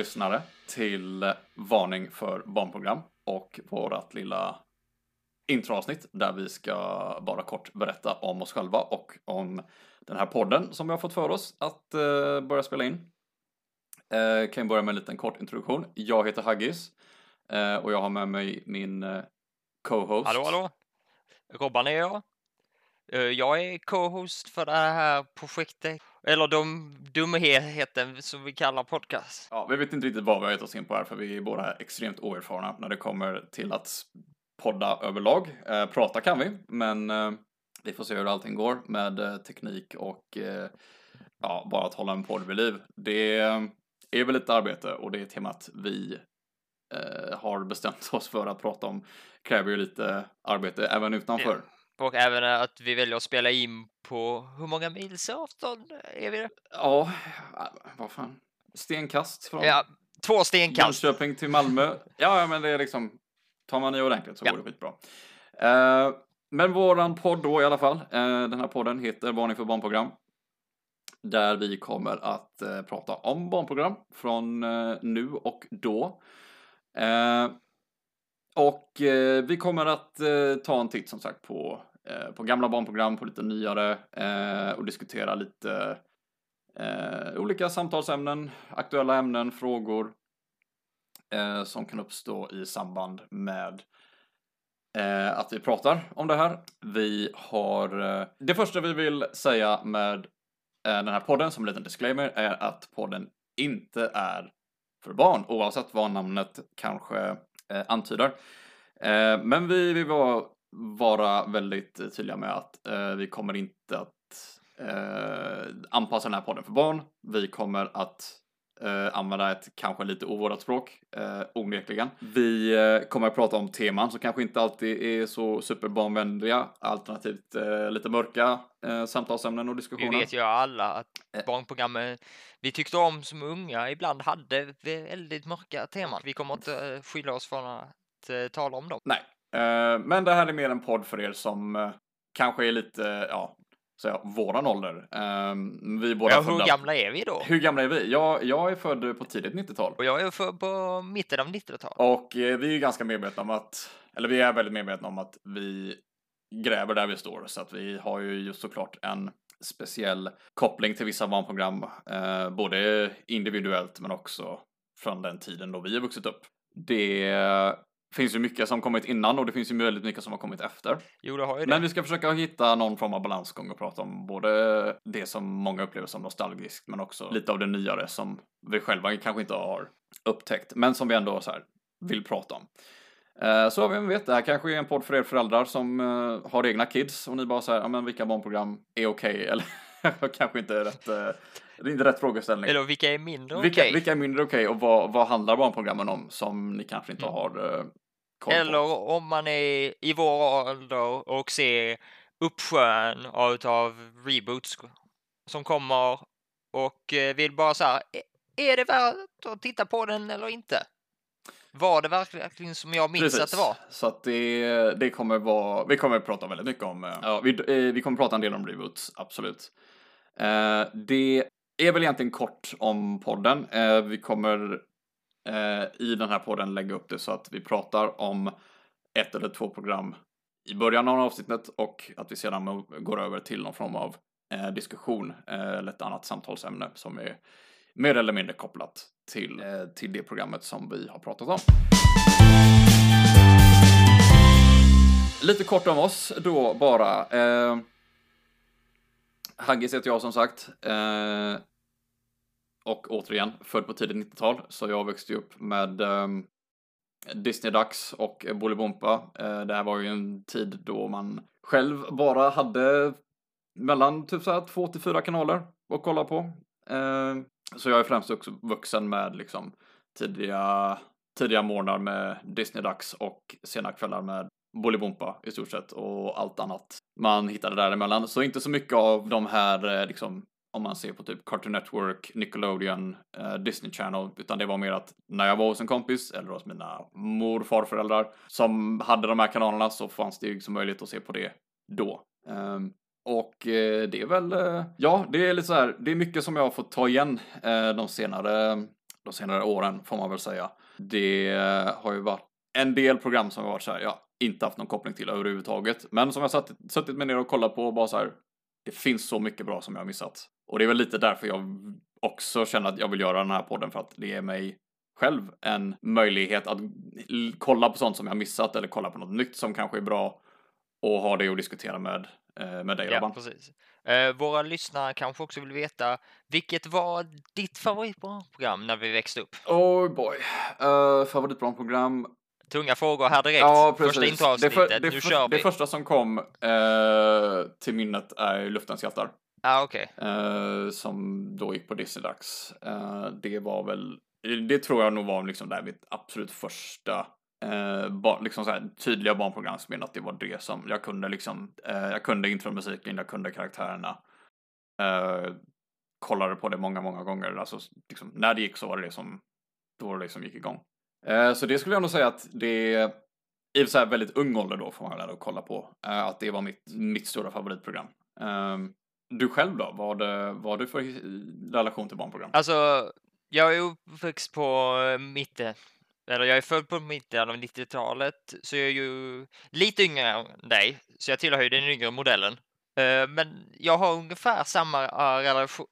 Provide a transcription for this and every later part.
lyssnare till Varning för barnprogram och vårat lilla introavsnitt där vi ska bara kort berätta om oss själva och om den här podden som vi har fått för oss att eh, börja spela in. Eh, kan jag börja med en liten kort introduktion. Jag heter Haggis eh, och jag har med mig min eh, co-host. Hallå, hallå! Robban är jag. Jag är co-host för det här projektet, eller de dumheten som vi kallar podcast. Ja, vi vet inte riktigt vad vi har gett oss in på här, för vi är båda extremt oerfarna när det kommer till att podda överlag. Eh, prata kan vi, men eh, vi får se hur allting går med eh, teknik och eh, ja, bara att hålla en podd vid liv. Det är väl lite arbete och det är temat vi eh, har bestämt oss för att prata om kräver ju lite arbete även utanför. Och även att vi väljer att spela in på hur många mils avstånd är vi det? Ja, vad fan. Stenkast från Ja, två stenkast. Jönköping till Malmö. Ja, men det är liksom, tar man i ordentligt så Ja. går det skitbra. Eh, men våran podd då i alla fall, eh, den här podden heter Varning för barnprogram. Där vi kommer att eh, prata om barnprogram från eh, nu och då. Och eh, vi kommer att eh, ta en titt som sagt på, eh, på gamla barnprogram, på lite nyare eh, och diskutera lite eh, olika samtalsämnen, aktuella ämnen, frågor eh, som kan uppstå i samband med eh, att vi pratar om det här. Vi har, eh, det första vi vill säga med eh, den här podden som en liten disclaimer är att podden inte är för barn oavsett vad namnet kanske eh, antyder. Eh, men vi vill vara, vara väldigt tydliga med att eh, vi kommer inte att eh, anpassa den här podden för barn. Vi kommer att eh, använda ett kanske lite ovårdat språk, eh, onekligen. Vi eh, kommer att prata om teman som kanske inte alltid är så superbarnvänliga, alternativt eh, lite mörka eh, samtalsämnen och Vi diskussioner. vet ju alla att Eh. barnprogrammen vi tyckte om som unga ibland hade väldigt mörka teman. Vi kommer inte eh, skylla oss från att eh, tala om dem. Nej, eh, men det här är mer en podd för er som kanske är lite, ja, så ja, våran ålder. Eh, vi båda Ja, födda- hur gamla är vi då? Hur gamla är vi? Jag, jag är född på tidigt 90-tal. Och jag är för på mitten av 90-talet. Och eh, vi är ju ganska medvetna om att, eller vi är väldigt medvetna om att vi gräver där vi står. Så att vi har ju just såklart en speciell koppling till vissa barnprogram, eh, både individuellt men också från den tiden då vi har vuxit upp. Det finns ju mycket som kommit innan och det finns ju väldigt mycket som har kommit efter. Jo, det har ju det. Men vi ska försöka hitta någon form av balansgång och prata om både det som många upplever som nostalgiskt men också lite av det nyare som vi själva kanske inte har upptäckt men som vi ändå så här vill prata om. Eh, Så vem vet, det här kanske är en podd för er föräldrar som eh, har egna kids och ni bara säger, ja men vilka barnprogram är okej eller kanske inte är rätt, eh, det är inte rätt frågeställning. Eller vilka är mindre Vilka, okej? vilka är mindre okej och vad, vad handlar barnprogrammen om som ni kanske inte Mm. har eh, koll på? Eller om man är i vår ålder och ser uppsjön av reboots som kommer och eh, vill bara så här, "Är- är det värt att titta på den eller inte? Var det verkligen som jag minns att det var? Så att det, det kommer vara, vi kommer att prata väldigt mycket om, eh, ja, vi, eh, vi kommer att prata en del om reboots, absolut. Det är väl egentligen kort om podden. Eh, vi kommer eh, i den här podden lägga upp det så att vi pratar om ett eller två program i början av avsnittet och att vi sedan går över till någon form av eh, diskussion eh, eller ett annat samtalsämne som är mer eller mindre kopplat till, eh, till det programmet som vi har pratat om. Lite kort om oss då bara. Eh, Haggis heter jag som sagt. Eh, och återigen, född på tidigt 90-tal. Så jag växte ju upp med um, Disney-dags och Bolibompa. Uh, det här var ju en tid då man själv bara hade mellan typ så här två till fyra kanaler att kolla på. Uh, så jag är främst också vuxen med liksom tidiga, tidiga morgnar med Disney-dags och sena kvällar med Bolibompa i stort sett och allt annat man hittade däremellan. Så inte så mycket av de här eh, liksom om man ser på typ Cartoon Network, Nickelodeon, eh, Disney Channel, utan det var mer att när jag var hos en kompis eller hos mina mor och farföräldrar som hade de här kanalerna så fanns det ju som möjlighet att se på det då. Ehm, och eh, det är väl, eh, ja, det är lite så här, det är mycket som jag har fått ta igen eh, de senare de senare åren får man väl säga. Det eh, har ju varit en del program som har varit så här, ja, inte haft någon koppling till överhuvudtaget. Men som jag satt, suttit mig ner och kollat på och bara så här, det finns så mycket bra som jag har missat. Och det är väl lite därför jag också känner att jag vill göra den här podden för att det ger mig själv en möjlighet att kolla på sånt som jag missat eller kolla på något nytt som kanske är bra och ha det att diskutera med, eh, med dig Ja, precis. Eh, våra lyssnare kanske också vill veta vilket var ditt favoritprogram när vi växte upp? Oh boy. Uh, favoritbarnprogram? Tunga frågor här direkt. Ja, precis. Första introavsnittet. Det, för, det, nu för, kör vi. det första som kom eh, till minnet är Luftens hjältar ah, okej. Uh, som då gick på Disney-dags. Uh, eh, det var väl, det tror jag nog var liksom där mitt absolut första eh, uh, bar, liksom så här, tydliga barnprogram som att det var det som jag kunde liksom, jag kunde intromusiken, jag kunde karaktärerna. Eh, kollade på det många, många gånger. Alltså, liksom, när det gick så var det det som, då det liksom gick igång. Så det skulle jag nog säga att det, i så här väldigt ung ålder då får man väl kolla på, att det var mitt, mitt stora favoritprogram. Um, du själv då? Vad vad har du för relation till barnprogram? Alltså, jag är uppväxt på eh, mitten, eller jag är född på mitten av 90-talet, så jag är ju lite yngre än dig, så jag tillhör ju den yngre modellen. Eh, Men jag har ungefär samma eh, relation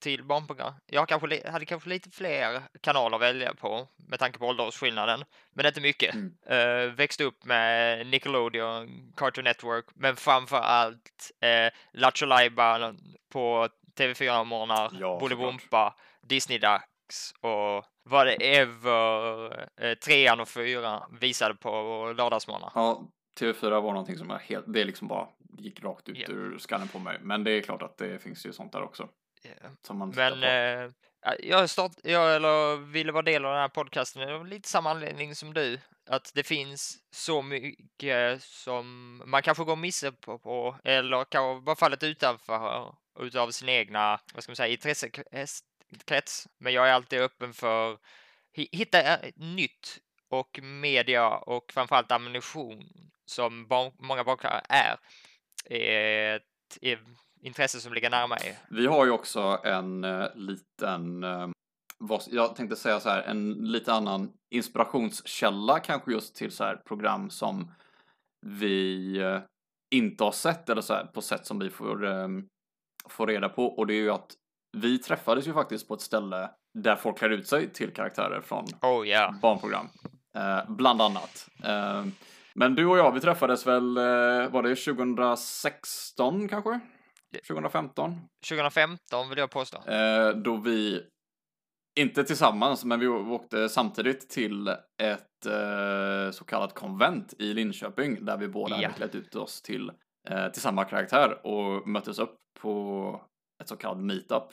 till barnprogram. Jag kanske, hade kanske lite fler kanaler att välja på med tanke på åldersskillnaden, men inte mycket. Mm. Eh, växte upp med Nickelodeon, Cartoon Network, men framför allt eh, Lattjo på TV4-morgnar, Ja, Bolibompa, Disney-dags och whatever eh, trean och fyran visade på lördagsmorgnar. Ja, TV4 var någonting som jag helt, det liksom bara gick rakt ut Ja. ur skallen på mig. Men det är klart att det finns ju sånt där också. Yeah. Som man Men på. eh, jag, start, jag eller ville vara del av den här podcasten av lite samma anledning som du. Att det finns så mycket som man kanske går misse på, på eller kanske bara fallit utanför utav sin egna, vad ska man säga, intressekrets. Men jag är alltid öppen för hi- hitta eh, nytt och media och framförallt ammunition som barn, många bakare är, är ett är intresse som ligger nära mig. Vi har ju också en eh, liten, eh, vad, jag tänkte säga så här, en lite annan inspirationskälla kanske just till så här program som vi eh, inte har sett eller så här på sätt som vi får, eh, får reda på och det är ju att vi träffades ju faktiskt på ett ställe där folk klär ut sig till karaktärer från Oh ja. barnprogram, bland annat. Men du och jag, vi träffades väl, eh, var det 2016 kanske? 2015? 2015 vill jag påstå. Eh, då vi, inte tillsammans, men vi åkte samtidigt till ett eh, så kallat konvent i Linköping där vi båda Ja. hade klätt ut oss till, till samma karaktär och möttes upp på ett så kallat meetup.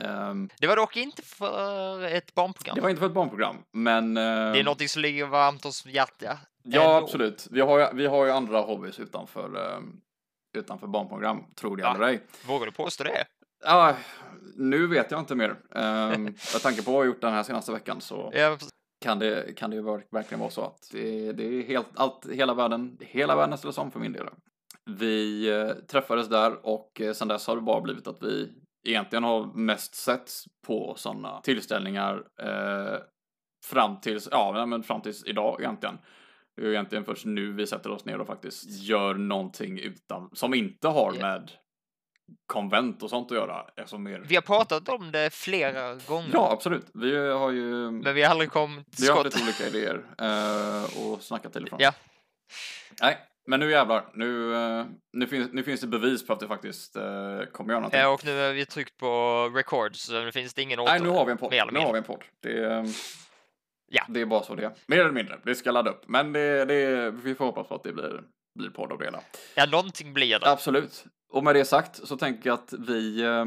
Ehm, Det var dock inte för ett barnprogram. det var inte för ett barnprogram, men... Det är ehm, något som ligger varmt hos hjärta. Ja, ändå. absolut. Vi har, ju, vi har ju andra hobbys utanför, ehm, utanför barnprogram, tror det Ja. eller ej. Vågar du påstå det? Ja, nu vet jag inte mer. Med tanke på vad jag har gjort den här senaste veckan så Ja, kan det, kan det ju verk- verkligen vara så att det, det är helt, allt, hela världen, hela världen ställs om för min del. Vi eh, träffades där och eh, sen dess har det bara blivit att vi egentligen har mest sett på sådana tillställningar eh, fram tills, ja, men fram tills idag egentligen. Det är egentligen först nu vi sätter oss ner och faktiskt gör någonting utan, som inte har Ja. med konvent och sånt att göra. Alltså mer... vi har pratat om det flera gånger. Ja, absolut. Vi har ju Men vi har aldrig kommit till vi har haft skott. lite olika idéer eh, och snackat till och från. Ja. Nej, men nu jävlar. Nu, eh, nu, finns, nu finns det bevis på att det faktiskt eh, kommer göra någonting. Ja, och nu har vi tryckt på record så nu finns det ingen åter. Nej, nu har vi en podd. Nu har vi en podd. Det, eh, Ja. det är bara så det är. Mer eller mindre. Det ska ladda upp. Men det, det, vi får hoppas på att det blir, blir podd av det hela. Ja, någonting blir det. Absolut. Och med det sagt så tänker jag att vi eh,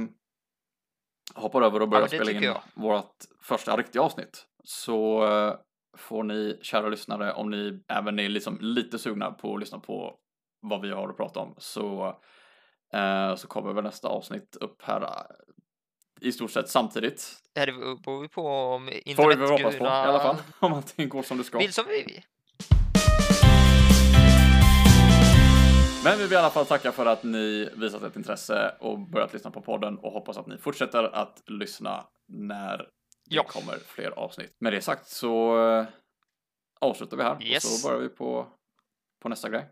hoppar över och börjar det spela in jag. vårt första riktiga avsnitt. Så eh, får ni, kära lyssnare, om ni även är liksom lite sugna på att lyssna på vad vi har att prata om, så, eh, så kommer väl nästa avsnitt upp här eh, i stort sett samtidigt. Det beror ju på om Får vi väl hoppas på i alla fall, om allting går som det ska. vill som vi vill. Men vi vill i alla fall tacka för att ni visat ett intresse och börjat lyssna på podden och hoppas att ni fortsätter att lyssna när Det Ja. kommer fler avsnitt. Med det sagt så eh, avslutar vi här Yes. och så börjar vi på, på nästa grej.